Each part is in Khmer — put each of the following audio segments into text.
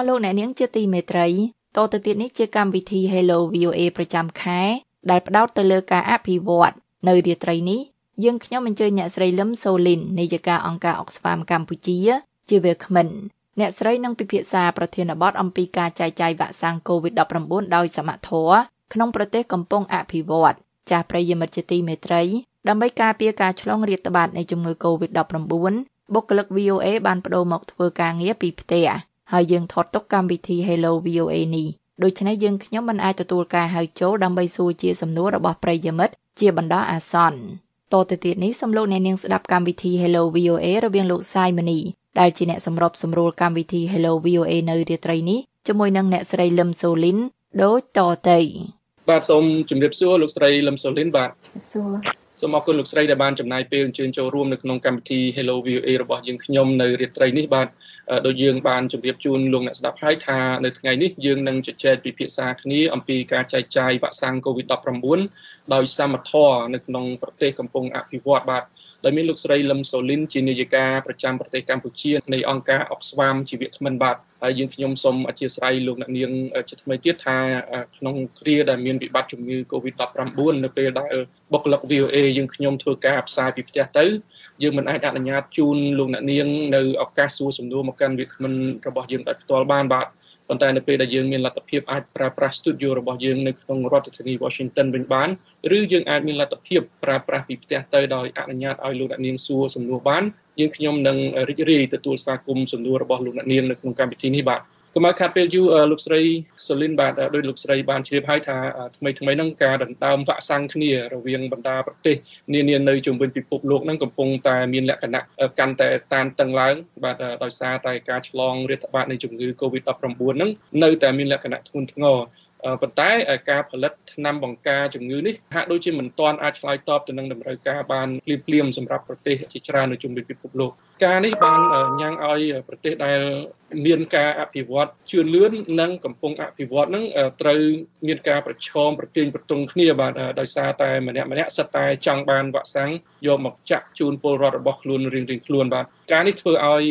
អស់លោកអ្នកនាងជាទីមេត្រីតទៅទៀតនេះជាកម្មវិធី Hello VOA ប្រចាំខែ ដែលផ្ដោតទៅលើការអភិវឌ្ឍនៅរាត្រីនេះយើងខ្ញុំអញ្ជើញអ្នកស្រីលឹមសូលីននាយិកាអង្គការ Oxfam កម្ពុជា ជាវាគ្មិនអ្នកស្រីនឹងពិភាក្សាប្រធានបទអំពីការចែកចាយវ៉ាក់សាំង COVID-19 ដោយសមត្ថធម៌ក្នុងប្រទេសកំពុងអភិវឌ្ឍចាស់ប្រិយមិត្តជាទីមេត្រី ដើម្បីការពារការឆ្លងរាតត្បាតនៃជំងឺ COVID-19 បុគ្គលិក VOA បានបដូរមកធ្វើការងារពីផ្ទះ ហើយយើងថតទុកកម្មវិធី Hello VOA នេះដូច្នេះយើងខ្ញុំមិនអាចទទួលការហៅចូលដើម្បីសួរជាសំណួររបស់ប្រិយមិត្តជាបណ្ដោះអាសន្នតទៅទៀតនេះសំលោកអ្នកនាងស្ដាប់កម្មវិធី Hello VOA រវាងលោកសាយមនីដែលជាអ្នកសម្របសម្រួលកម្មវិធី Hello VOA នៅរាត្រីនេះជាមួយនឹងអ្នកស្រីលឹមសូលីនដូចតទៅបាទសូមជម្រាបសួរលោកស្រីលឹមសូលីនបាទសួរសូមអរគុណលោកស្រីដែលបានចំណាយពេលអញ្ជើញចូលរួមនៅក្នុងកម្មវិធី Hello VOA របស់យើងខ្ញុំនៅរាត្រីនេះបាទ ដោយយើងបានជម្រាបជូនលោកអ្នកស្ដាប់ហើយថានៅថ្ងៃនេះយើងនឹងជជែកពិភាក្សាគ្នាអំពីការចែកចាយវ៉ាក់សាំង COVID-19 ដោយសមត្ថៈនៅក្នុងប្រទេសកំពុងអភិវឌ្ឍបាទ ដោយមានលោកស្រីលឹមសូលីនជានាយិកាប្រចាំប្រទេសកម្ពុជានៃអង្គការអុកស្វាមជីវៈថ្មិនបាទហើយយើងខ្ញុំសូមអធិស្ឋានលោកអ្នកនាងជាថ្មីទៀតថាក្នុងគ្រាដែលមានវិបត្តិជំងឺ Covid-19 នៅពេលដែលបុគ្គលិក VOA យើងខ្ញុំធ្វើការផ្សាយពីផ្ទះទៅយើងមិនអាចអនុញ្ញាតជូនលោកអ្នកនាងនៅឱកាសសួរសំណួរមកកាន់វាគ្មិនរបស់យើងដោយផ្ទាល់បានបាទ ប៉ុន្តែនៅពេលដែលយើងមានលទ្ធភាពអាចប្រើប្រាស់ studio របស់យើងនៅក្នុងរដ្ឋធានី Washington វិញបានឬយើងអាចមានលទ្ធភាពប្រើប្រាស់ពីផ្ទះទៅដោយអនុញ្ញាតឲ្យលោកអ្នកនាងសួរសំណួរបានយើងខ្ញុំនឹងរីករាយទទួលស្វាគមន៍សំណួររបស់លោកអ្នកនាងនៅក្នុងកម្មវិធីនេះបាទ កុំឲ្យខាត់ពេលយូរលោកស្រីសូលីនបាទដោយលោកស្រីបានជ្រាបហើយថាថ្មីថ្មីហ្នឹងការដណ្ដើមវ៉ាក់សាំងគ្នារវាងបណ្ដាប្រទេសនានានៅជុំវិញពិភពលោកហ្នឹងកំពុងតែមានលក្ខណៈកាន់តែតានតឹងឡើងបាទដោយសារតែការឆ្លងរាតត្បាតនៃជំងឺ Covid-19 ហ្នឹងនៅតែមានលក្ខណៈធ្ងន់ធ្ងរ ប៉ុន្តែការផលិតថ្នាំបង្ការជំងឺនេះហាក់ដូចជាមិនទាន់អាចឆ្លើយតបទៅនឹងតម្រូវការបានភ្លាមៗសម្រាប់ប្រទេសជាច្រើននៅជុំវិញពិភពលោកការនេះបានញ៉ាំងឲ្យប្រទេសដែលមានការអភិវឌ្ឍជឿនលឿននិងកំពុងអភិវឌ្ឍនឹងត្រូវមានការប្រឈមប្រទាញប្រទង់គ្នាបាទដោយសារតែម្នាក់ម្នាក់សិតតែចង់បានវ៉ាក់សាំងយកមកចាក់ជូនពលរដ្ឋរបស់ខ្លួនរៀងៗខ្លួនបាទការនេះធ្វើឲ្យ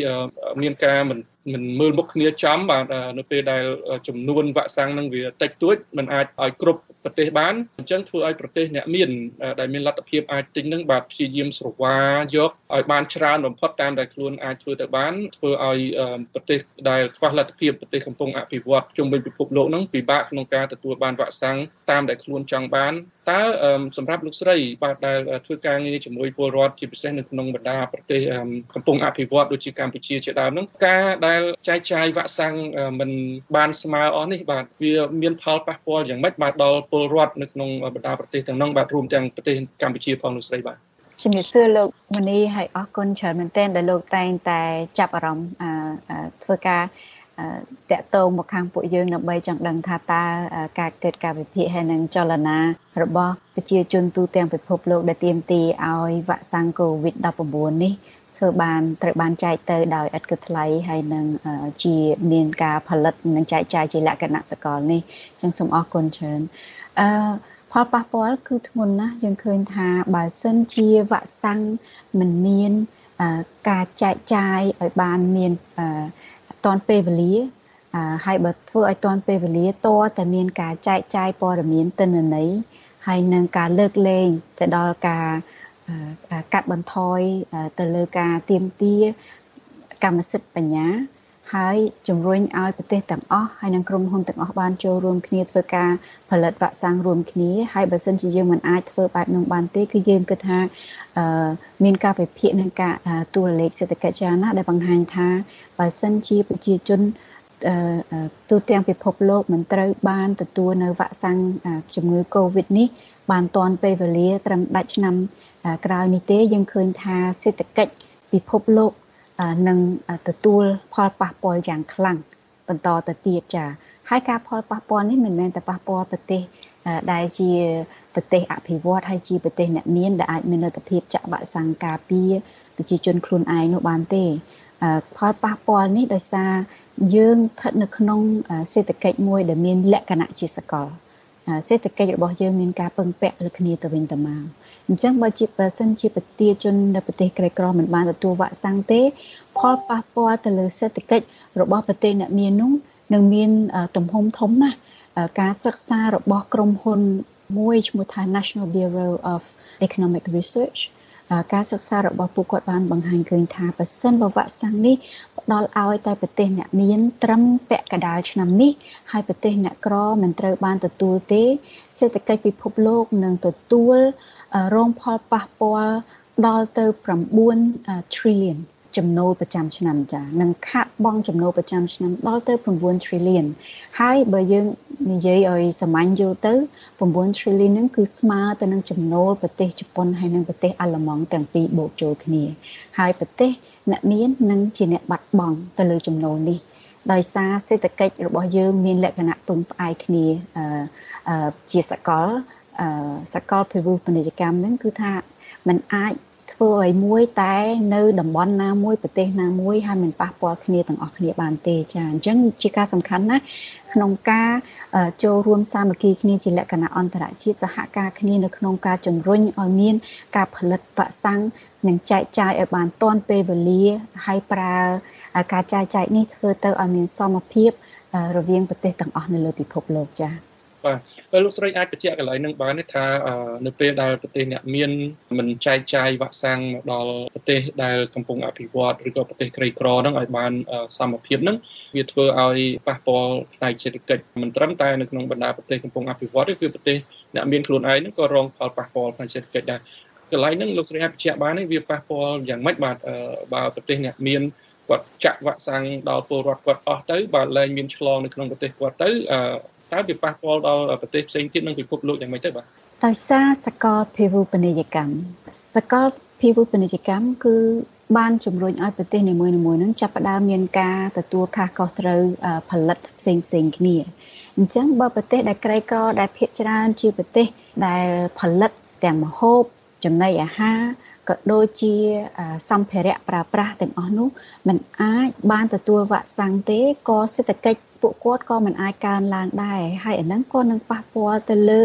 មានការមិន មិនមើលមុខគ្នាចំបាទនៅពេលដែលចំនួនវ៉ាក់សាំងនឹងវាតិចតួចมันអាចឲ្យគ្រប់ប្រទេសបានអញ្ចឹងធ្វើឲ្យប្រទេសអ្នកមានដែលមានលទ្ធភាពអាចទិញនឹងបាទព្យាយាមស្រវាយកឲ្យបានច្រើនបំផុតតាមដែលខ្លួនអាចធ្វើទៅបានធ្វើឲ្យប្រទេសដែលខ្វះលទ្ធភាពប្រទេសកំពុងអភិវឌ្ឍជុំវិញពិភពលោកហ្នឹងពិបាកក្នុងការទទួលបានវ៉ាក់សាំងតាមដែលខ្លួនចង់បានតើសម្រាប់លោកស្រីបាទដែលធ្វើការងារជាមួយពលរដ្ឋជាពិសេសនៅក្នុងបណ្ដាប្រទេសកំពុងអភិវឌ្ឍដូចជាកម្ពុជាជាដើមហ្នឹងការដែលចែកចាយវ៉ាក់សាំងមិនបានស្មើអស់នេះបាទវាមានផលប៉ះពាល់យ៉ាងម៉េចបាទដល់ពលរដ្ឋនៅក្នុងបណ្ដាប្រទេសទាំងនោះបាទរួមទាំងប្រទេសកម្ពុជាផងលោកស្រីបាទជំរាបសួរលោកមនីហើយអរគុណច្រើនមែនទែនដែលលោកតែងតែចាប់អារម្មណ៍ធ្វើការតកតងមកខាងពួកយើងដើម្បីចង់ដឹងថាតើការកើតការវិភាគហើយនឹងចលនារបស់ប្រជាជនទូទាំងពិភពលោកដែលទាមទារឲ្យវ៉ាក់សាំង COVID-19 នេះ ធ្វើបានត្រូវបានចែកទៅដោយឥតគិតថ្លៃហើយនឹងជាមានការផលិតនិងចែកចាយជាលក្ខណៈសកលនេះអញ្ចឹងសូមអរគុណច្រើនអឺផលប៉ះពាល់គឺធ្ងន់ណាស់យើងឃើញថាបើសិនជាវ៉ាក់សាំងមិនមានការចែកចាយឲ្យបានមានតាន់ពេលវេលាហើយបើធ្វើឲ្យតាន់ពេលវេលាតតែមានការចែកចាយព័ត៌មានទិន្នន័យហើយនឹងការលើកលែងទៅដល់ការ កាត់បន្ថយទៅលើការទៀមទាកម្មសិទ្ធិបញ្ញាហើយជំរុញឲ្យប្រទេសទាំងអស់ហើយនិងក្រុមហ៊ុនទាំងអស់បានចូលរួមគ្នាធ្វើការផលិតវ៉ាក់សាំងរួមគ្នាហើយបើសិនជាយើងមិនអាចធ្វើបែបនោះបានទេគឺយើងគិតថាមានការវិភាគនឹងការទួលលេខសេដ្ឋកិច្ចច្រើនណាស់ដែលបង្ហាញថាបើសិនជាប្រជាជនទូទាំងពិភពលោកមិនត្រូវបានទទួលនៅវ៉ាក់សាំងជំងឺ Covid នេះបានតាន់ពេលវេលាត្រឹមដាច់ឆ្នាំ ក្រោយនេះទេយើងឃើញថាសេដ្ឋកិច្ចពិភពលោកនឹងទទួលផលប៉ះពាល់យ៉ាងខ្លាំងបន្តទៅទៀតចាហើយការផលប៉ះពាល់នេះមិនមែនតែប៉ះពាល់ប្រទេសដែលជាប្រទេសអភិវឌ្ឍហើយជាប្រទេសអ្នកមានដែលអាចមានលទ្ធភាពចាក់វ៉ាក់សាំងការពារប្រជាជនខ្លួនឯងនោះបានទេផលប៉ះពាល់នេះដោយសារយើងស្ថិតនៅក្នុងសេដ្ឋកិច្ចមួយដែលមានលក្ខណៈជាសកលសេដ្ឋកិច្ចរបស់យើងមានការពឹងពាក់លើគ្នាទៅវិញទៅមក អញ្ចឹងបើជាបើសិនជាប្រជាជននៅប្រទេសក្រីក្រមិនបានទទួលវ៉ាក់សាំងទេ ផលប៉ះពាល់ទៅលើសេដ្ឋកិច្ចរបស់ប្រទេសអ្នកមាននោះនឹងមានទំហំធំណាស់ការសិក្សារបស់ក្រុមហ៊ុនមួយឈ្មោះថា National Bureau of Economic Research ការសិក្សារបស់ពួកគាត់បានបង្ហាញឃើញថាប៉ះសិនបើវ៉ាក់សាំងនេះផ្ដល់ឲ្យតែប្រទេសអ្នកមានត្រឹមពាក់កណ្ដាលឆ្នាំនេះហើយប្រទេសអ្នកក្រមិនត្រូវបានទទួលទេសេដ្ឋកិច្ចពិភពលោកនឹងទទួល រងផលប៉ះពាល់ដល់ទៅ9 trillion ចំណូលប្រចាំឆ្នាំចានឹងខាត់បងចំណូលប្រចាំឆ្នាំដល់ទៅ9 trillion ហើយបើយើងនិយាយឲ្យសាមញ្ញយល់ទៅ9 trillion ហ្នឹងគឺស្មើទៅនឹងចំណូលប្រទេសជប៉ុនហើយនិងប្រទេសអាល្លឺម៉ង់ទាំងពីរបូកចូលគ្នា ហើយប្រទេសអ្នកមាននឹងជាអ្នកបាត់បង់ទៅលើចំណូលនេះដោយសារសេដ្ឋកិច្ចរបស់យើងមានលក្ខណៈទុនផ្អែកគ្នាជាសកល សកលភាវូបនីយកម្មហ្នឹងគឺថាมันអាចធ្វើឲ្យមួយតែនៅតំបន់ណាមួយប្រទេសណាមួយហើយមិនប៉ះពាល់គ្នាទាំងអស់គ្នាបានទេចាអញ្ចឹងជាការសំខាន់ណាស់ក្នុងការចូលរួមសាមគ្គីគ្នាជាលក្ខណៈអន្តរជាតិសហការគ្នានៅក្នុងការជំរុញឲ្យមាន ការផលិតវ៉ាក់សាំងនិងចែកចាយឲ្យបានទាន់ពេលវេលាហើយប្រើការចែកចាយនេះធ្វើទៅឲ្យមានសមភាពរវាងប្រទេសទាំងអស់នៅលើពិភពលោកចា៎ បាទពេលលោកស្រីអាចបញ្ជាក់កន្លែងនឹងបានទេថានៅពេលដែលប្រទេសអ្នកមានមិនចែកចាយវ៉ាក់សាំងមកដល់ប្រទេសដែលកំពុងអភិវឌ្ឍឬក៏ប្រទេសក្រីក្រហ្នឹងឲ្យបានសមភាពហ្នឹងវាធ្វើឲ្យប៉ះពាល់ផ្នែកសេដ្ឋកិច្ចមិនត្រឹមតែនៅក្នុងបណ្ដាប្រទេសកំពុងអភិវឌ្ឍទេគឺប្រទេសអ្នកមានខ្លួនឯងហ្នឹងក៏រងផលប៉ះពាល់ផ្នែកសេដ្ឋកិច្ចដែរកន្លែងហ្នឹងលោកស្រីអាចបញ្ជាក់បានទេវាប៉ះពាល់យ៉ាងម៉េចបាទបើប្រទេសអ្នកមានគាត់ចាក់វ៉ាក់សាំងដល់ពលរដ្ឋគាត់អស់ទៅបើលែងមានឆ្លងនៅក្នុងប្រទេសគាត់ទៅ តើវាប៉ះពាល់ដល់ប្រទេសផ្សេងទៀតនិងពិភពលោកយ៉ាងម៉េចទៅបាទដោយសារសកលភាវូបនីយកម្មសកលភាវូបនីយកម្មគឺបានជំរុញឲ្យប្រទេសនីមួយៗនឹងចាប់ផ្ដើមមានការទទួលខុសខុសត្រូវផលិតផ្សេងផ្សេងគ្នាអញ្ចឹងបើប្រទេសដែលក្រីក្រដែលភាគច្រើនជាប្រទេសដែលផលិតទាំងម្ហូបចំណីអាហារក៏ដូចជាសម្ភារៈប្រើប្រាស់ទាំងអស់នោះมันអាចបានទទួលវ៉ាក់សាំងទេក៏សេដ្ឋកិច្ច ពួកគាត់ក៏មិនអាចកើនឡើងដែរហើយអាហ្នឹងក៏នឹងប៉ះពាល់ទៅលើ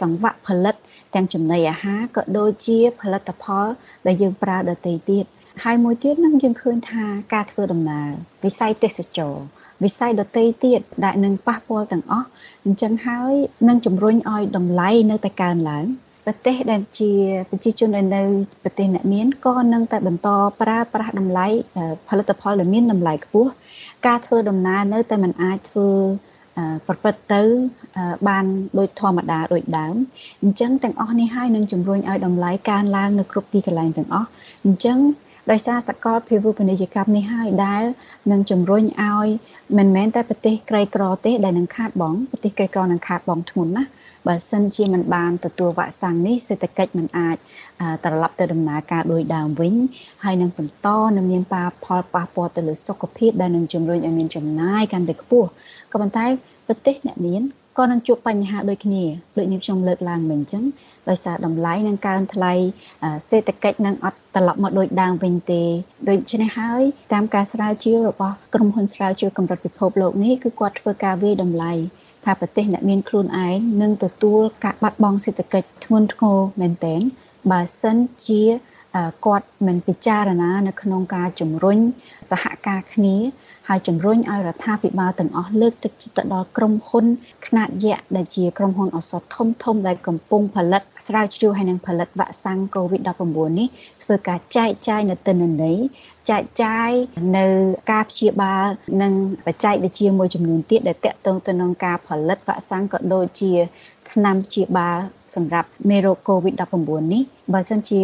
សង្វាក់ផលិត ទាំងចំណីអាហារក៏ដូចជាផលិតផល ដែលយើងប្រើដទៃទៀតហើយមួយទៀតនឹងយើងឃើញថាការធ្វើដំណើរវិស័យទេសចរវិស័យដទៃទៀតដែលនឹងប៉ះពាល់ទាំងអស់អញ្ចឹងហើយនឹងជំរុញឲ្យតម្លៃនៅតែកើនឡើង ប្រទេសដែលជាប្រជាជនដែលនៅប្រទេសអ្នកមានក៏នឹងតែបន្តប្រើប្រាស់តម្លៃផលិតផលដែលមានតម្លៃខ្ពស់ការធ្វើដំណើរនៅតែមិនអាចធ្វើប្រព្រឹត្តទៅបានដូចធម្មតាដូចដើមអញ្ចឹងទាំងអស់នេះហើយនឹងជំរុញឲ្យតម្លៃកើនឡើងនៅគ្រប់ទីកន្លែងទាំងអស់អញ្ចឹងដោយសារសកលភាវូបនីយកម្មនេះហើយដែលនឹងជំរុញឲ្យមិនមែនតែប្រទេសក្រីក្រទេដែលនឹងខាតបង់ប្រទេសក្រីក្រនឹងខាតបង់ធ្ងន់ណាស់ បើសិនជាមិនបានទទួលវ៉ាក់សាំងនេះសេដ្ឋកិច្ចមិនអាចត្រឡប់ទៅដំណើរការដោយដើមវិញហើយនឹងបន្តនឹងមានប៉ះផលប៉ះពាល់ទៅលើសុខភាពដែលនឹងជំរុញឲ្យមានចំណាយកាន់តែខ្ពស់ក៏ប៉ុន្តែប្រទេសអ្នកមានក៏នឹងជួបបញ្ហាដូចគ្នាដូចនេះខ្ញុំលើកឡើងមិញអញ្ចឹងដោយសារតម្លៃនឹងកើនថ្លៃសេដ្ឋកិច្ចនឹងអត់ត្រឡប់មកដូចដើមវិញទេដូច្នេះហើយតាមការស្រាវជ្រាវរបស់ក្រុមហ៊ុនស្រាវជ្រាវកម្រិតពិភពលោកនេះគឺគាត់ធ្វើការវិយតម្លៃ ថាប្រទេសអ្នកមានខ្លួនឯងនឹងទទួលការបាត់បង់សេដ្ឋកិច្ចធ្ងន់ធ្ងរមែនទែនបើសិនជាគាត់មិនពិចារណានៅក្នុងការជំរុញសហការគ្នា ហើយជំរុញឲ្យរដ្ឋាភិបាលទាំងអស់លើកទឹកចិត្តទៅដល់ក្រុមហ៊ុនខ្នាតយក្សដែលជាក្រុមហ៊ុនឱសថធំធំដែលកំពុងផលិតស្រាវជ្រាវហើយនឹងផលិតវ៉ាក់សាំង COVID-19 នេះធ្វើការចែកចាយនៅទិន្នន័យចែកចាយនៅការព្យាបាលនិងបច្ចេកវិទ្យាមួយចំនួនទៀតដែលតកតងទៅនឹងការផលិតវ៉ាក់សាំងក៏ដូចជាថ្នាំព្យាបាលសម្រាប់មេរោគ COVID-19 នេះបើសិនជា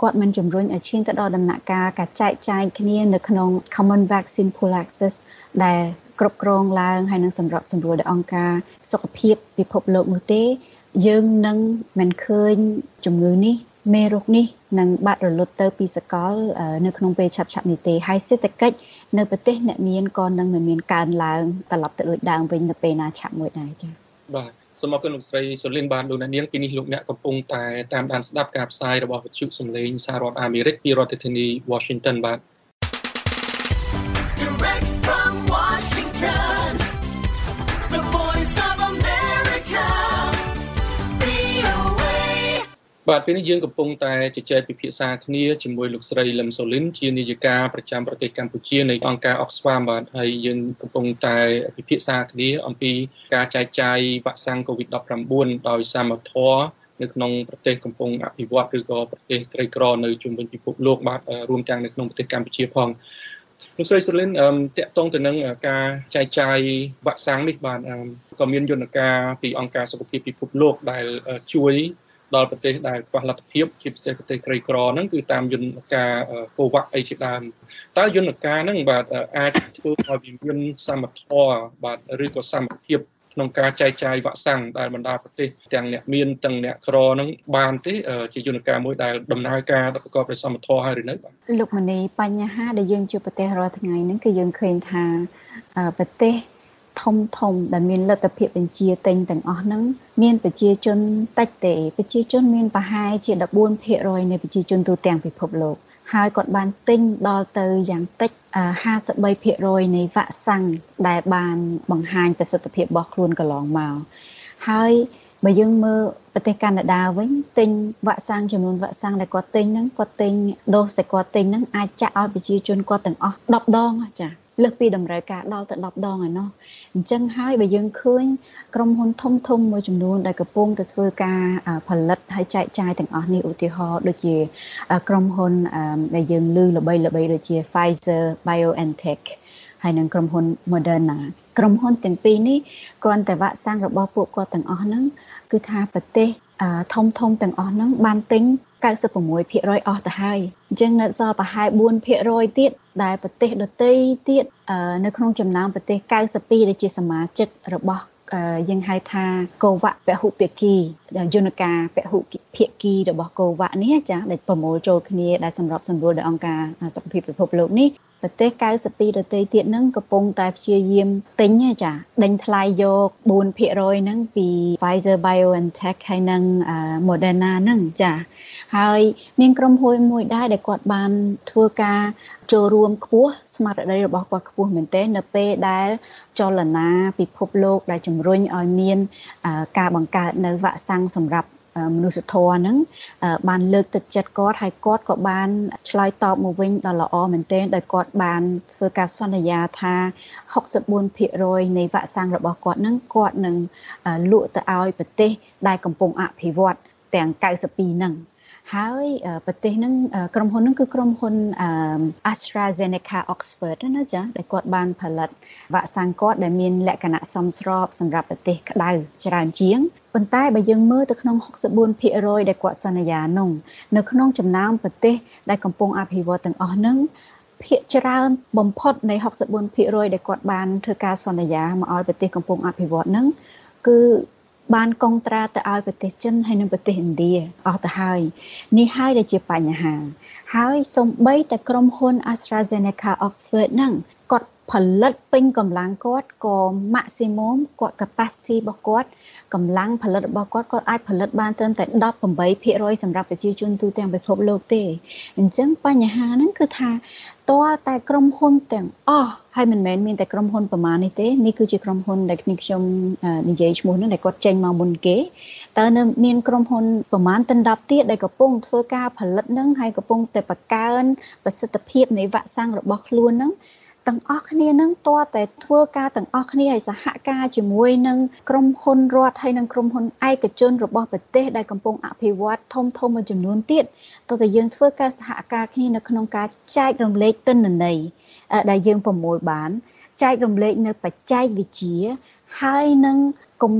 គាត់មិនជំរុញឲ្យឈានទៅដល់ដំណាក់កាលការចែកចាយគ្នានៅក្នុង Common Vaccine Pool Access ដែលគ្រប់គ្រងឡើងហើយនឹងសម្របសម្រួលដោយអង្គការសុខភាពពិភពលោកនោះទេ យើងនឹងមិនឃើញជំងឺនេះមេរោគនេះនឹងបាត់រលត់ទៅពីសកល នៅក្នុងពេលឆាប់ឆាប់នេះទេហើយសេដ្ឋកិច្ចនៅប្រទេសអ្នកមានក៏នឹងមិនមានកើនឡើងត្រឡប់ទៅដូចដើមវិញនៅពេលណាឆាប់មួយដែរចា៎បាទ សូមអរគុណលោកស្រីសូលីនបានលោកនាងពីនេះលោកអ្នកកំពុងតែតាមដានស្ដាប់ការផ្សាយរបស់វិទ្យុសំឡេងសហរដ្ឋអាមេរិកពីរដ្ឋធានី Washington បាទ Direct បាទពេលនេះយើងកំពុងតែជជែកពិភាក្សាគ្នាជាមួយលោកស្រីលឹមសូលីនជានាយិកាប្រចាំប្រទេសកម្ពុជានៃអង្គការ Oxfam បាទហើយយើងកំពុងតែពិភាក្សាគ្នាអំពីការចែកចាយវ៉ាក់សាំង COVID-19 ដោយសាមត្ថៈនៅក្នុងប្រទេសកំពុងអភិវឌ្ឍឬក៏ប្រទេសក្រីក្រនៅជុំវិញពិភពលោកបាទរួមទាំងនៅក្នុងប្រទេសកម្ពុជាផងលោកស្រីសូលីនអឺតកតងទៅនឹងការចែកចាយវ៉ាក់សាំងនេះបាទក៏មានយន្តការពីអង្គការសុខភាពពិភពលោកដែលជួយ ដល់ប្រទេសដែលខ្វះលទ្ធភាពជាពិសេសប្រទេសក្រីក្រហ្នឹងគឺតាមយន្តការកូវ៉ាក់អីជាដើមតើយន្តការហ្នឹងបាទអាចធ្វើឲ្យវាមានសមត្ថភាពបាទឬក៏សមត្ថភាពក្នុងការចែកចាយវ៉ាក់សាំងដែលបណ្ដាប្រទេសទាំងអ្នកមានទាំងអ្នកក្រហ្នឹងបានទេជាយន្តការមួយដែលដំណើរការប្រកបដោយសមត្ថភាពហើយឬនៅបាទលោកមនីបញ្ហាដែលយើងជួបប្រទេសរាល់ថ្ងៃហ្នឹងគឺយើងឃើញថាប្រទេស ធំធំដែលមានលទ្ធភាពបញ្ជាទិញទាំងអស់ហ្នឹងមានប្រជាជនតិចទេប្រជាជនមានប្រហែលជា14%នៃប្រជាជនទូទាំងពិភពលោកហើយគាត់បានទិញដល់ទៅយ៉ាងតិច53%នៃវ៉ាក់សាំងដែលបានបង្ហាញប្រសិទ្ធភាពរបស់ខ្លួនកន្លងមកហើយបើយើងមើលប្រទេសកាណាដាវិញទិញវ៉ាក់សាំងចំនួនវ៉ាក់សាំងដែលគាត់ទិញហ្នឹងគាត់ទិញដូសដែលគាត់ទិញហ្នឹងអាចចាក់ឲ្យប្រជាជនគាត់ទាំងអស់10ដងចា លើសពីតម្រូវការដល់ទៅ10ដងឯណោះអញ្ចឹងហើយបើយើងឃើញក្រុមហ៊ុនធំធំមួយចំនួនដែលកំពុងទៅធ្វើការផលិតហើយចែកចាយទាំងអស់នេះឧទាហរណ៍ដូចជាក្រុមហ៊ុនដែលយើងឮល្បីល្បីដូចជា Pfizer BioNTech ហើយនិងក្រុមហ៊ុន Moderna ក្រុមហ៊ុនទាំងពីរនេះគ្រាន់តែវ៉ាក់សាំងរបស់ពួកគាត់ទាំងអស់ហ្នឹងគឺថាប្រទេសធំធំទាំងអស់ហ្នឹងបានទិញ 96%អស់ទៅហើយអញ្ចឹងនៅសល់ប្រហែល4%ទៀតដែលប្រទេសដទៃទៀតនៅក្នុងចំណោមប្រទេស92ដែលជាសមាជិករបស់យើងហៅថាកូវ៉ាក់ពហុភាគីយន្តការពហុភាគីរបស់កូវ៉ាក់នេះចាដែលប្រមូលចូលគ្នាដែលសម្របសម្រួលដោយអង្គការសុខភាពពិភពលោកនេះប្រទេស92ដទៃទៀតហ្នឹងកំពុងតែព្យាយាមទិញចាដេញថ្លៃយក4%ហ្នឹងពី Pfizer BioNTech ហើយនិង Moderna ហ្នឹងចា ហើយមានក្រុមហ៊ុនមួយដែរដែលគាត់បានធ្វើការចូលរួមខ្ពស់ស្មារតីរបស់គាត់ខ្ពស់មែនទែននៅពេលដែលចលនាពិភពលោកដែលជំរុញឲ្យមានការបង្កើតនៅវ៉ាក់សាំងសម្រាប់មនុស្សធម៌ហ្នឹងបានលើកទឹកចិត្តគាត់ហើយគាត់ក៏បានឆ្លើយតបមកវិញដ៏ល្អមែនទែនដោយគាត់បានធ្វើការសន្យាថា64%នៃវ៉ាក់សាំងរបស់គាត់ហ្នឹងគាត់នឹងលក់ទៅឲ្យប្រទេសដែលកំពុងអភិវឌ្ឍទាំង92ហ្នឹង ហើយប្រទេសហ្នឹងក្រុមហ៊ុនហ្នឹងគឺក្រុមហ៊ុន AstraZeneca Oxford ណាចាដែលគាត់បានផលិតវ៉ាក់សាំងគាត់ដែលមានលក្ខណៈសមស្របសម្រាប់ប្រទេសក្តៅច្រើនជាងប៉ុន្តែបើយើងមើលទៅក្នុង64%ដែលគាត់សន្យានោះនៅក្នុងចំណោមប្រទេសដែលកំពុងអភិវឌ្ឍទាំងអស់ហ្នឹងភាគច្រើនបំផុតនៃ64%ដែលគាត់បានធ្វើការសន្យាមកឲ្យប្រទេសកំពុងអភិវឌ្ឍហ្នឹងគឺ បានកុងត្រាទៅឲ្យប្រទេសចិនហើយនិងប្រទេសឥណ្ឌាអស់ទៅហើយនេះហើយដែលជាបញ្ហា ហើយសំបីតែក្រុមហ៊ុន AstraZeneca Oxford ហ្នឹងគាត់ ផលិតពេញកម្លាំងគាត់ក៏ maximum គាត់ capacity របស់គាត់កម្លាំងផលិតរបស់គាត់គាត់អាចផលិតបានត្រឹមតែ18%សម្រាប់ប្រជាជនទូទាំងពិភពលោកទេអញ្ចឹងបញ្ហាហ្នឹងគឺថាតើតែក្រុមហ៊ុនទាំងអស់ហើយមិនមែនមានតែក្រុមហ៊ុនប្រមាណនេះទេនេះគឺជាក្រុមហ៊ុនដែលគ្នាខ្ញុំនិយាយឈ្មោះហ្នឹងដែលគាត់ចេញមកមុនគេតើនៅមានក្រុមហ៊ុនប្រមាណតិន10ទៀតដែលកំពុងធ្វើការផលិតហ្នឹងហើយកំពុងតែបង្កើនប្រសិទ្ធភាពនៃវ៉ាក់សាំងរបស់ខ្លួនហ្នឹង ទាំងអស់គ្នានឹងតើតែធ្វើការទាំងអស់គ្នាឲ្យសហការជាមួយនឹងក្រុមហ៊ុនរដ្ឋហើយនិងក្រុមហ៊ុនឯកជនរបស់ប្រទេសដែលកំពុងអភិវឌ្ឍធំធំមួយចំនួនទៀតតើតែយើងធ្វើការសហការគ្នានៅក្នុងការចែករំលែកទិន្នន័យដែលយើងប្រមូលបានចែករំលែកនៅបច្ចេកវិទ្យាហើយនឹងកុំ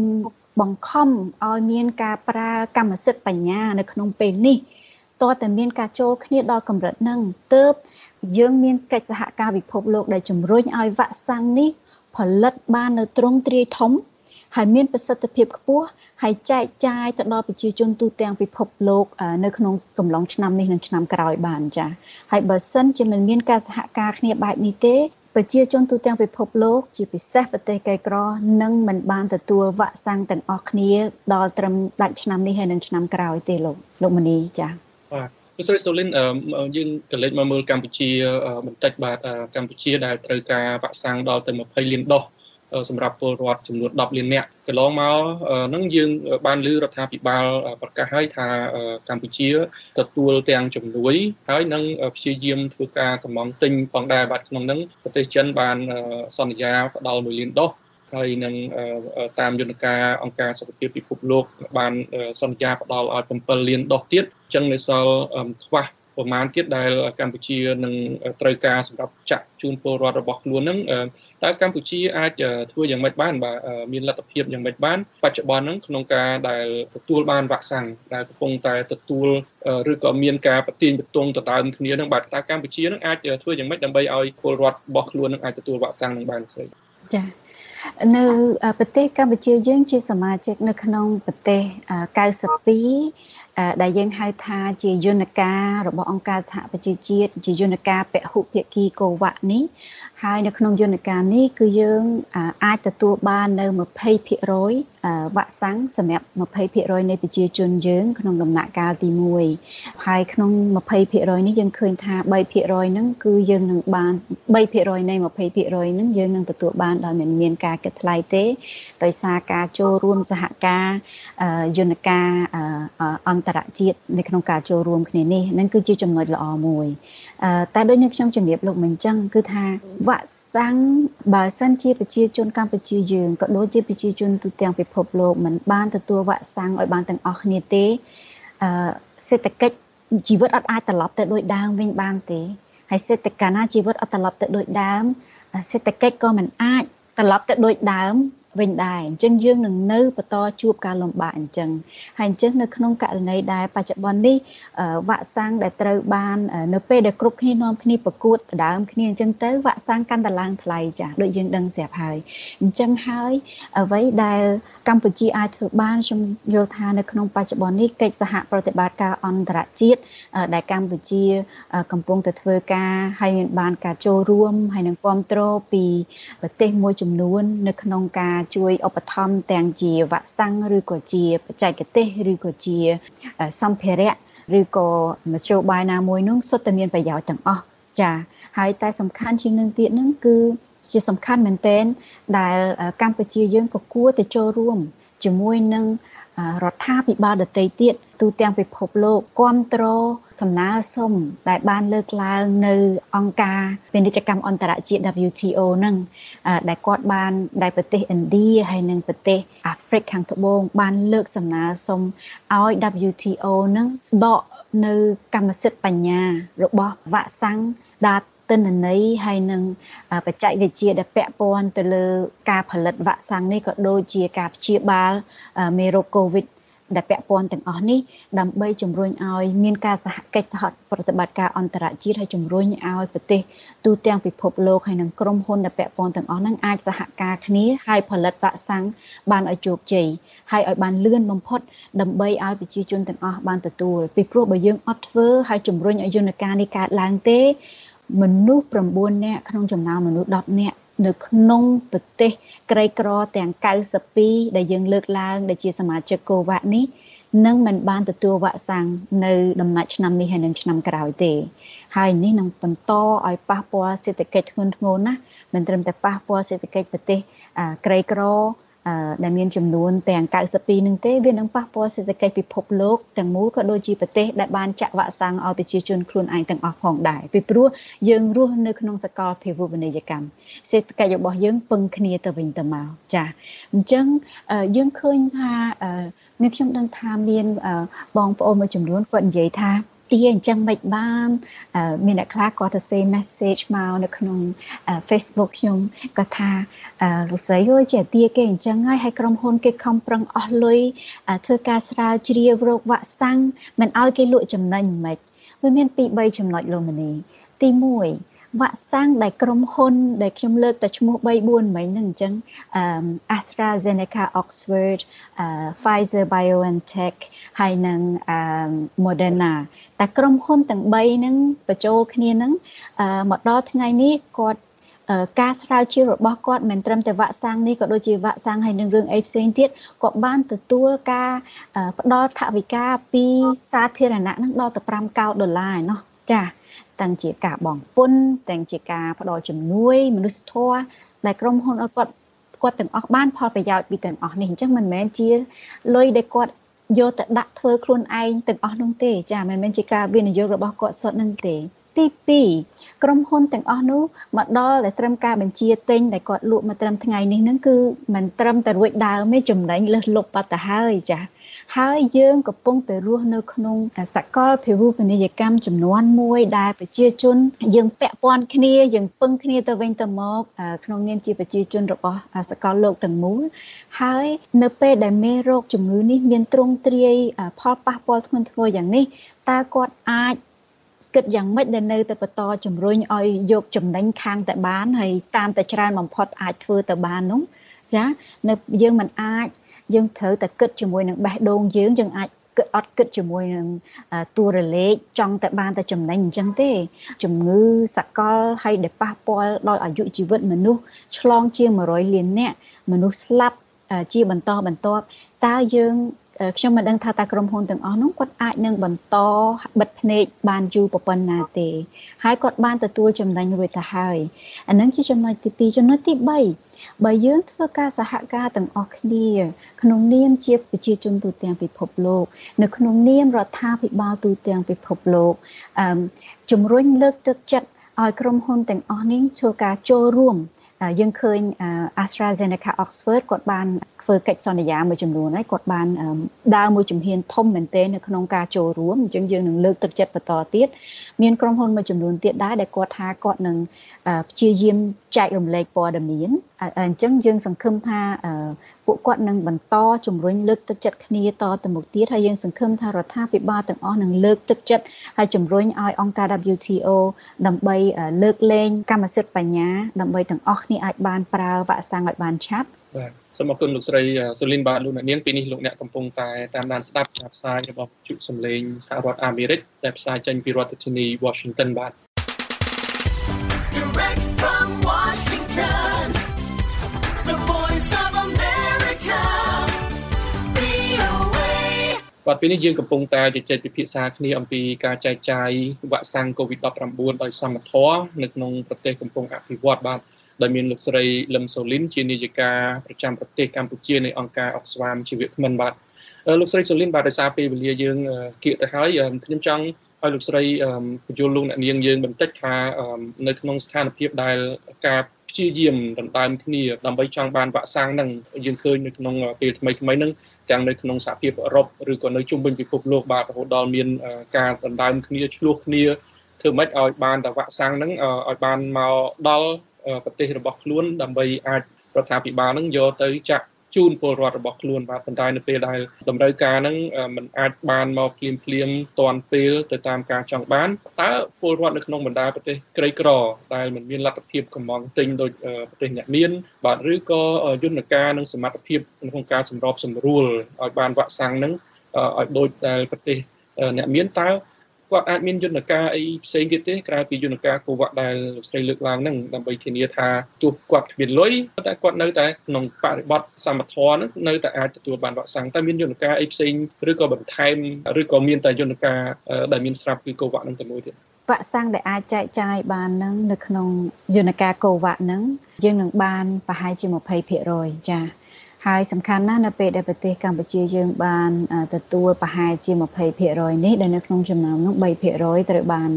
បង្ខំឲ្យមានការប្រើកម្មសិទ្ធិបញ្ញានៅក្នុងពេលនេះតើតែមានការចូលគ្នាដល់កម្រិតហ្នឹងទើប យើងមានកិច្ចសហការពិភពលោកដែលជំរុញឲ្យវ៉ាក់សាំងនេះផលិតបាននៅទ្រង់ទ្រាយធំ ហើយមានប្រសិទ្ធភាពខ្ពស់ហើយចែកចាយទៅដល់ប្រជាជនទូទាំងពិភពលោកនៅក្នុងកំឡុងឆ្នាំនេះនិងឆ្នាំក្រោយបានចា៎ហើយបើសិនជាមិនមានការសហការគ្នាបែបនេះទេប្រជាជនទូទាំងពិភពលោកជាពិសេសប្រទេសក្រីក្រនឹងមិនបានទទួលវ៉ាក់សាំងទាំងអស់គ្នា ដល់ត្រឹមដាច់ឆ្នាំនេះហើយនិងឆ្នាំក្រោយទេលោកលោកមនីចា៎បាទ លោកស្រីសូលីនយើងកលេចមកមើលកម្ពុជាបន្តិចបាទកម្ពុជាដែលត្រូវការវ៉ាក់សាំងដល់ទៅ20លានដុសសម្រាប់ពលរដ្ឋចំនួន10លាននាក់កន្លងមកនឹងយើងបានលើរដ្ឋាភិបាលប្រកាសឲ្យថាកម្ពុជាទទួលទាំងជំនួយហើយនឹងព្យាយាមធ្វើការកម្មង់ទិញផងដែរបាទក្នុងនឹងប្រទេសចិនបានសន្យាផ្ដល់1លានដុស ហើយនឹងតាមយន្តការអង្គការសុខភាពពិភពលោកបានសន្យាផ្ដល់ឲ្យ7លានដុសទៀតអញ្ចឹងនៅសល់ខ្វះប្រមាណទៀតដែលកម្ពុជានឹងត្រូវការសម្រាប់ចាក់ជូនពលរដ្ឋរបស់ខ្លួននឹងតើកម្ពុជាអាចធ្វើយ៉ាងម៉េចបានបាទមានលទ្ធភាពយ៉ាងម៉េចបានបច្ចុប្បន្នហ្នឹងក្នុងការដែលទទួលបានវ៉ាក់សាំងដែលកំពុងតែទទួលឬក៏មានការប្រទាញបន្ទងទៅដើមគ្នានឹងបាទតើកម្ពុជានឹងអាចធ្វើយ៉ាងម៉េចដើម្បីឲ្យពលរដ្ឋរបស់ខ្លួននឹងអាចទទួលវ៉ាក់សាំងនឹងបានខ្លី ចា៎នៅប្រទេសកម្ពុជាយើងជាសមាជិកនៅក្នុងប្រទេស92ដែលយើងហៅថាជាយន្តការរបស់អង្គការសហប្រជាជាតិជាយន្តការពហុភាគីកូវ៉ាក់នេះ ហើយនៅក្នុងយន្តការនេះគឺយើងអាចទទួលបាននៅ20%វ៉ាក់សាំងសម្រាប់20%នៃប្រជាជនយើង ក្នុងដំណាក់កាលទី1ហើយក្នុង20%នេះយើងឃើញថា3%ហ្នឹងគឺយើងនឹងបាន3%នៃ20%ហ្នឹងយើងនឹងទទួលបានដោយមិនមានការគិតថ្លៃទេដោយសារការចូលរួមសហការយន្តការអន្តរជាតិនៅក្នុងការចូលរួមគ្នានេះនឹងគឺជាចំណុចល្អមួយតែដូចនៅខ្ញុំជំរាបលោកមិញចឹងគឺថាវ៉ាក់សាំងបើសិនជាប្រជាជនកម្ពុជាយើងក៏ដូចជាប្រជាជនទូទាំងពិភពលោកមិនបានទទួលវ៉ាក់សាំងឲ្យបានទាំងអស់គ្នាទេអឺសេដ្ឋកិច្ចជីវិតអត់អាចត្រឡប់ទៅដូចដើមវិញបានទេហើយសេដ្ឋកិច្ចណាជីវិតអត់ត្រឡប់ទៅដូចដើមសេដ្ឋកិច្ចក៏មិនអាចត្រឡប់ទៅដូចដើម វិញដែរអញ្ចឹងយើងនឹងនៅបន្តជួបការលំបាកអញ្ចឹងហើយអញ្ចឹងនៅក្នុងករណីដែលបច្ចុប្បន្ននេះវ៉ាក់សាំងដែលត្រូវបាន នៅពេលដែលគ្រប់គ្នានាំគ្នាប្រកួតដដើមគ្នាអញ្ចឹងទៅវ៉ាក់សាំងកាន់តែឡើងថ្លៃចាដូចយើងដឹងស្រាប់ហើយអញ្ចឹងហើយអ្វីដែលកម្ពុជាអាចធ្វើបានខ្ញុំយល់ថានៅក្នុងបច្ចុប្បន្ននេះកិច្ចសហប្រតិបត្តិការអន្តរជាតិដែលកម្ពុជា កំពុងតែធ្វើការហើយមានបានការចូលរួមហើយនឹងគ្រប់គ្រងពីប្រទេសមួយចំនួន នៅក្នុងការជួយឧបត្ថម្ភទាំងជាវ៉ាក់សាំងឬក៏ជាបច្ចេកទេសឬក៏ជាសម្ភារៈឬក៏មធ្យោបាយណាមួយនោះសុទ្ធតែមានប្រយោជន៍ទាំងអស់ចាហើយតែសំខាន់ជាងនឹងទៀតនឹងគឺជាសំខាន់មែនទែនដែលកម្ពុជាយើងក៏គួរតែចូលរួមជាមួយនឹង រដ្ឋាភិបាលដទៃទៀតទូទាំងពិភពលោកគ្រប់គ្រងសំណើសុំដែលបានលើកឡើងនៅអង្គការពាណិជ្ជកម្មអន្តរជាតិ WTO នឹងដែលគាត់បានដែលប្រទេសឥណ្ឌាហើយនិងប្រទេសអាហ្វ្រិកខាងត្បូងបានលើកសំណើសុំឲ្យ WTO នឹងដកនៅកម្មសិទ្ធិបញ្ញារបស់វ៉ាក់សាំងដាត ទិន្នន័យហើយនឹងបច្ចេកវិទ្យាដែលពាក់ព័ន្ធទៅលើការផលិតវ៉ាក់សាំងនេះក៏ដូចជាការព្យាបាលមេរោគ COVID ដែលពាក់ព័ន្ធទាំងអស់នេះដើម្បីជំរុញឲ្យមានការសហកិច្ចសហប្រតិបត្តិការអន្តរជាតិហើយជំរុញឲ្យប្រទេសទូទាំងពិភពលោកហើយនិងក្រុមហ៊ុនដែលពាក់ព័ន្ធទាំងអស់ហ្នឹងអាចសហការគ្នាហើយផលិតវ៉ាក់សាំងបានឲ្យជោគជ័យហើយឲ្យបានលឿនបំផុតដើម្បីឲ្យប្រជាជនទាំងអស់បានទទួលពីព្រោះបើយើងអត់ធ្វើហើយជំរុញឲ្យយន្តការនេះកើតឡើងទេ មនុស្ស9នាក់ក្នុងចំណោមមនុស្ស10នាក់នៅក្នុងប្រទេសក្រីក្រទាំង92ដែលយើងលើកឡើងដែលជាសមាជិកកូវ៉ាក់នេះនឹងមិនបានទទួលវ៉ាក់សាំងនៅដំណាច់ឆ្នាំនេះហើយនឹងឆ្នាំក្រោយទេ ហើយនេះនឹងបន្តឲ្យប៉ះពាល់សេដ្ឋកិច្ចធ្ងន់ធ្ងរណាស់មិនត្រឹមតែប៉ះពាល់សេដ្ឋកិច្ចប្រទេសក្រីក្រ ដែលមានចំនួនទាំង92នឹងទេវានឹងប៉ះពាល់សេដ្ឋកិច្ចពិភពលោកទាំងមូលក៏ដូចជាប្រទេសដែលបានចាក់វ៉ាក់សាំងឲ្យប្រជាជនខ្លួនឯងទាំងអស់ផងដែរពីព្រោះយើងរស់នៅក្នុងសកលភាវូបនីយកម្មសេដ្ឋកិច្ចរបស់យើងពឹងគ្នាទៅវិញទៅមកចាអញ្ចឹងយើងឃើញថានេះខ្ញុំដឹងថាមានបងប្អូនមួយចំនួនគាត់និយាយថា ទាអញ្ចឹងមិនបានមានអ្នកខ្លះគាត់ទៅ say message មកនៅក្នុង Facebook ខ្ញុំគាត់ថាលោកស្រីអើយជាទាគេអញ្ចឹងហើយហើយក្រុមហ៊ុនគេខំប្រឹងអស់លុយធ្វើការស្រាវជ្រាវរោគវ៉ាក់សាំងមិនឲ្យគេលក់ចំណេញមិនវាមានពីរ3ចំណុចលោកមនីទី1 វ៉ាក់សាំងដែលក្រុមហ៊ុន ដែលខ្ញុំលើកតែឈ្មោះ3 4មិញហ្នឹងអញ្ចឹង AstraZeneca Oxford Pfizer BioNTech ហើយនឹង Moderna តែក្រុមហ៊ុនទាំង3ហ្នឹងបញ្ចូលគ្នាហ្នឹងមកដល់ថ្ងៃនេះគាត់ការស្រាវជ្រាវរបស់គាត់មិនត្រឹមតែវ៉ាក់សាំងនេះក៏ដូចជាវ៉ាក់សាំងហើយនឹងរឿងអីផ្សេងទៀតគាត់បានទទួលការផ្ដល់ថវិកាពីសាធារណៈនឹងដល់ទៅ5កោដដុល្លារឯណោះចា៎ ទាំងជាការបងពុនទាំងជាការផ្ដល់ជំនួយមនុស្សធម៌ដែលក្រុមហ៊ុនគាត់គាត់ទាំងអស់បានផលប្រយោជន៍ពីទាំងអស់នេះអញ្ចឹងមិនមែនជាលុយដែលគាត់យកទៅដាក់ធ្វើខ្លួនឯងទាំងអស់នោះទេចាមិនមែនជាការវិនិយោគរបស់គាត់សុទ្ធនឹងទេទី2ក្រុមហ៊ុនទាំងអស់នោះមកដល់តែត្រឹមការបញ្ជាទិញដែលគាត់លក់មកត្រឹមថ្ងៃនេះហ្នឹងគឺមិនត្រឹមតែរួចដើមទេចំណេញលើសលប់បាត់ទៅហើយចា ហើយយើងកំពុងតែរស់នៅក្នុងសកលភាវូបនីយកម្មចំនួនមួយដែលប្រជាជន យើងពាក់ព័ន្ធគ្នាយើងពឹងគ្នាទៅវិញទៅមកក្នុងនាមជាប្រជាជនរបស់សកលលោកទាំងមូលហើយនៅពេលដែលមេរោគជំងឺនេះមានទ្រង់ទ្រាយផលប៉ះពាល់ធ្ងន់ធ្ងរយ៉ាងនេះតើគាត់អាចគិតយ៉ាងម៉េចដែលនៅតែបន្តជំរុញឲ្យយកចំណេញខាងតែបានហើយតាមតែច្រើនបំផុតអាចធ្វើទៅបាននោះ ចានៅយើងមិនអាចយើងត្រូវតែគិតជាមួយនឹងបេះដូងយើងយើងអាចគិតអត់គិតជាមួយនឹងតួរលេខចង់តែបានតែចំណេញអញ្ចឹងទេ ជំងឺសកលហើយដែលប៉ះពាល់ដល់អាយុជីវិតមនុស្សឆ្លងជាង100លាននាក់មនុស្សស្លាប់ជាបន្តបន្ទាប់តើយើង ខ្ញុំមិនដឹងថាតើក្រុមហ៊ុនទាំងអស់នោះគាត់អាចនឹងបន្តបិទភ្នែកបានយូរប៉ុណ្ណាទេ ហើយគាត់បានទទួលចំណេញរួចទៅហើយអានឹងជាចំណុចទី2ចំណុចទី3បើយើងធ្វើការសហការទាំងអស់គ្នា ក្នុងនាមជាប្រជាជនទូទាំងពិភពលោក នៅក្នុងនាមរដ្ឋាភិបាលទូទាំងពិភពលោកអឺជំរុញលើកទឹកចិត្តឲ្យក្រុមហ៊ុនទាំងអស់នេះធ្វើការចូលរួម យើងឃើញ AstraZeneca Oxford គាត់បានធ្វើកិច្ចសន្យាមួយចំនួនហើយគាត់បានដើរមួយជំហានធំមែនទែននៅក្នុងការចូលរួមអញ្ចឹងយើងនឹងលើកទឹកចិត្តបន្តទៀតមានក្រុមហ៊ុនមួយចំនួនទៀតដែរដែលគាត់ថាគាត់នឹងព្យាយាមចែករំលែកព័ត៌មាន អញ្ចឹងយើងសង្ឃឹមថាពួកគាត់នឹងបន្តជំរុញលើកទឹកចិត្តគ្នាតទៅមុខទៀតហើយយើងសង្ឃឹមថារដ្ឋាភិបាលទាំងអស់នឹងលើកទឹកចិត្តហើយជំរុញឲ្យអង្គការ WTO ដើម្បីលើកលែងកម្មសិទ្ធិបញ្ញាដើម្បីទាំងអស់គ្នាអាចបានប្រើវ៉ាក់សាំងឲ្យបានឆាប់បាទសូមអរគុណលោកស្រីសូលីនបាទលោកអ្នកនាងពេលនេះលោកអ្នកកំពុងតែតាមដានស្ដាប់ការផ្សាយរបស់ជុសំឡេងសហរដ្ឋអាមេរិកដែលផ្សាយចេញពីរដ្ឋធានី Washington បាទ Direct from Washington បាទពេលនេះយើងកំពុងតែជជែកពិភាក្សាគ្នាអំពីការចែកចាយវ៉ាក់សាំង COVID-19 ដោយសមត្ថភាពនៅក្នុងប្រទេសកំពុងអភិវឌ្ឍបាទដោយមានលោកស្រីលឹមសូលីនជានាយិកាប្រចាំប្រទេសកម្ពុជានៃអង្គការអុកស្វាមជីវៈថ្មិនបាទលោកស្រីសូលីនបាទដោយសារពេលវេលាយើងគៀកទៅហើយខ្ញុំចង់ឲ្យលោកស្រីបញ្យល់លោកអ្នកនាងយើងបន្តិចថានៅក្នុងស្ថានភាពដែលការព្យាយាមដណ្ដើមគ្នាដើម្បីចង់បានវ៉ាក់សាំងហ្នឹងយើងឃើញនៅក្នុងពេលថ្មីថ្មីហ្នឹង ទាំងនៅក្នុងសហភាពអឺរ៉ុបឬក៏នៅជុំវិញពិភពលោកបាទរហូតដល់មានការដណ្ដើមគ្នាឆ្លោះគ្នាធ្វើម៉េចឲ្យបានតែវ៉ាក់សាំងហ្នឹងឲ្យបានមកដល់ប្រទេសរបស់ខ្លួនដើម្បីអាចរដ្ឋាភិបាលនឹងយកទៅចាក់ ជូនពលរដ្ឋរបស់ខ្លួនបាទប៉ុន្តែនៅពេលដែលតម្រូវការហ្នឹងมันអាចបានមកភ្លាមភ្លាមតាន់ពេលទៅតាមការចង់បានតើពលរដ្ឋនៅក្នុងបណ្ដាប្រទេសក្រីក្រដែលមិនមានលទ្ធភាពកំងទិញដោយប្រទេសអ្នកមានបាទឬក៏យន្តការនិងសមត្ថភាពក្នុងការសម្របសម្រួលឲ្យបានវ៉ាក់សាំងហ្នឹងឲ្យដូចដែលប្រទេសអ្នកមានតើ គាត់អាចមានយន្តការអីផ្សេងទៀតទេក្រៅពីយន្តការកូវ៉ាក់ដែលលោកស្រីលើកឡើងហ្នឹងដើម្បីធានាថាទោះគាត់គ្មានលុយតែគាត់នៅតែក្នុងបរិបទសមត្ថភាពហ្នឹងនៅតែអាចទទួលបានវ៉ាក់សាំងតែមានយន្តការអីផ្សេងឬក៏បន្ថែមឬក៏មានតែយន្តការដែលមានស្រាប់គឺកូវ៉ាក់ហ្នឹងតែមួយទៀតវ៉ាក់សាំងដែលអាចចែកចាយបាននឹងនៅក្នុងយន្តការកូវ៉ាក់ហ្នឹងយើងនឹងបានប្រហែលជា20%ចា៎ ហើយសំខាន់ណាស់នៅពេលដែលប្រទេសកម្ពុជាយើងបានទទួលប្រហែលជា20%នេះដែលនៅក្នុងចំណោមនោះ3%ត្រូវបាន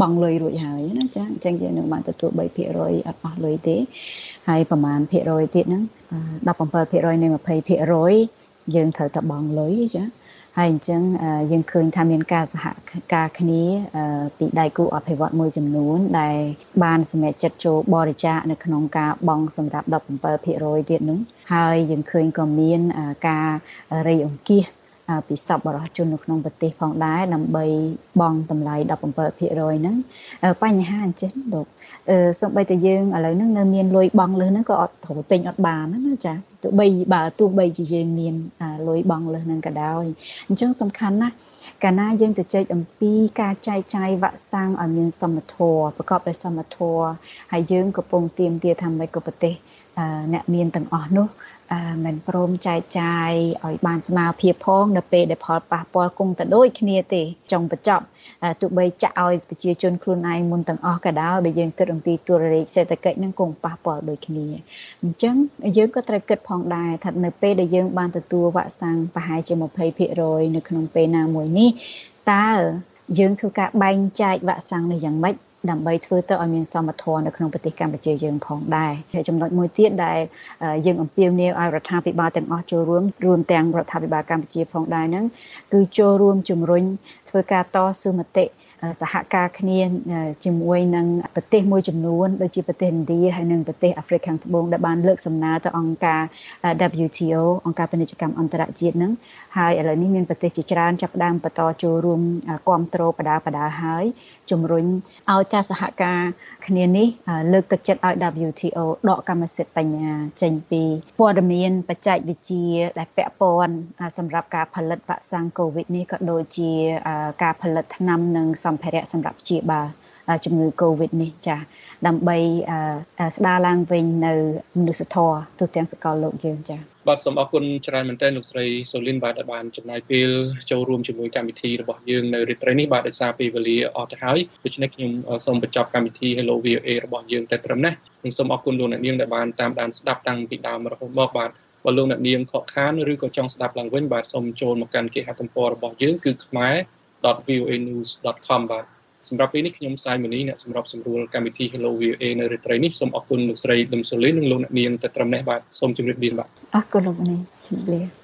បង់លុយរួចហើយណាចាអញ្ចឹងយើងនឹងបានទទួល3%អត់អស់លុយទេហើយប្រមាណភាគរយទៀតហ្នឹង17%នៃ20%យើងត្រូវតែបង់លុយចា ហើយអញ្ចឹងយើងឃើញថាមានការសហការគ្នាពីដៃគូអភិវឌ្ឍមួយចំនួន ដែលបានសម្រេចចិត្តចូលបរិច្ចាគនៅក្នុងការបង់សម្រាប់17%ទៀតនោះហើយយើងឃើញក៏មានការរៃអង្គាសពីសប្បុរសជននៅក្នុងប្រទេសផងដែរដើម្បីបង់តម្លៃ17%ហ្នឹងបញ្ហាអញ្ចឹងលោកអឺ សំបីតែយើងឥឡូវហ្នឹងនៅមានលុយបង់លើហ្នឹងក៏អត់ត្រូវទិញអត់បានណាចាទោះបីបើទោះបីជាយើងមានលុយបង់លើហ្នឹងក៏ដោយអញ្ចឹងសំខាន់ណាស់កាលណាយើងទៅចែកអំពីការចែកចាយវ៉ាក់សាំងឲ្យមានសមធម៌ប្រកបដោយសមធម៌ហើយយើងកំពុងទៀមទាថាមិនក៏ប្រទេសអ្នកមានទាំងអស់នោះមិនព្រមចែកចាយឲ្យបានស្មារភាពផងនៅពេលដែលផលប៉ះពាល់គង់តែដូចគ្នាទេចុងបញ្ចប់ ទោះបីចាក់ឲ្យប្រជាជនខ្លួនឯងមុនទាំងអស់ក៏ដោយបើយើងគិតអំពីទូរលេខសេដ្ឋកិច្ចនឹងគង់ប៉ះពាល់ដូចគ្នាអញ្ចឹងយើងក៏ត្រូវគិតផងដែរថានៅពេលដែលយើងបានទទួលវ៉ាក់សាំងប្រហែលជា20%នៅក្នុងពេលណាមួយនេះតើយើងធ្វើការបែងចែកវ៉ាក់សាំងនេះយ៉ាងម៉េច ដើម្បីធ្វើទៅឲ្យមានសមធម៌នៅក្នុងប្រទេសកម្ពុជាយើងផងដែរហើយចំណុចមួយទៀតដែលយើងអំពាវនាវឲ្យរដ្ឋាភិបាលទាំងអស់ចូលរួមរួមទាំងរដ្ឋាភិបាលកម្ពុជាផងដែរហ្នឹងគឺចូលរួមជំរុញធ្វើការតស៊ូមតិសហការគ្នាជាមួយនឹងប្រទេសមួយចំនួនដូចជាប្រទេសឥណ្ឌាហើយនិងប្រទេសអាហ្វ្រិកខាងត្បូងដែលបានលើកសំណើទៅអង្គការ WTO អង្គការពាណិជ្ជកម្មអន្តរជាតិនឹងហើយឥឡូវនេះមានប្រទេសជាច្រើនចាប់ផ្ដើមបន្តចូលរួមគ្រប់គ្រងបដាបដាហើយជំរុញឲ្យការសហការគ្នានេះលើកទឹកចិត្តឲ្យ WTO ដកកម្មសិទ្ធិបញ្ញាចេញពីព័ត៌មានបច្ចេកវិទ្យាដែលពាក់ព័ន្ធសម្រាប់ការផលិតវ៉ាក់សាំង COVID នេះក៏ដូចជាការផលិតថ្នាំនិងសម្ភារៈសម្រាប់ព្យាបាលជំងឺ Covid នេះចា ដើម្បីស្ដារឡើងវិញនៅមនុស្សធម៌ទូទាំងសកលលោកយើងចាបាទសូមអរគុណច្រើនមែនទែនលោកស្រីសូលីនបាទដែលបានចំណាយពេលចូលរួមជាមួយកម្មវិធីរបស់យើងនៅរាត្រីនេះបាទដោយសារពេលវេលាអស់ទៅហើយដូច្នេះខ្ញុំសូមបញ្ចប់កម្មវិធី Hello VOA របស់យើងតែត្រឹមនេះខ្ញុំសូមអរគុណលោកអ្នកនាងដែលបានតាមដានស្ដាប់តាំងពីដើមរហូតមកបាទបើលោកអ្នកនាងខកខានឬក៏ចង់ស្ដាប់ឡើងវិញបាទសូមចូលមកកាន់គេហទំព័ររបស់យើងគឺ khmer.voanews.com បាទ សម្រាប់ពេលនេះខ្ញុំសាយមនីអ្នកសម្របសម្រួលកម្មវិធី Hello VOA នៅរាត្រីនេះសូមអរគុណលោកស្រីលឹមសូលីនិងលោកអ្នកនាងតែត្រឹមនេះបាទសូមជម្រាបលាបាទអរគុណលោកនាងជម្រាបលា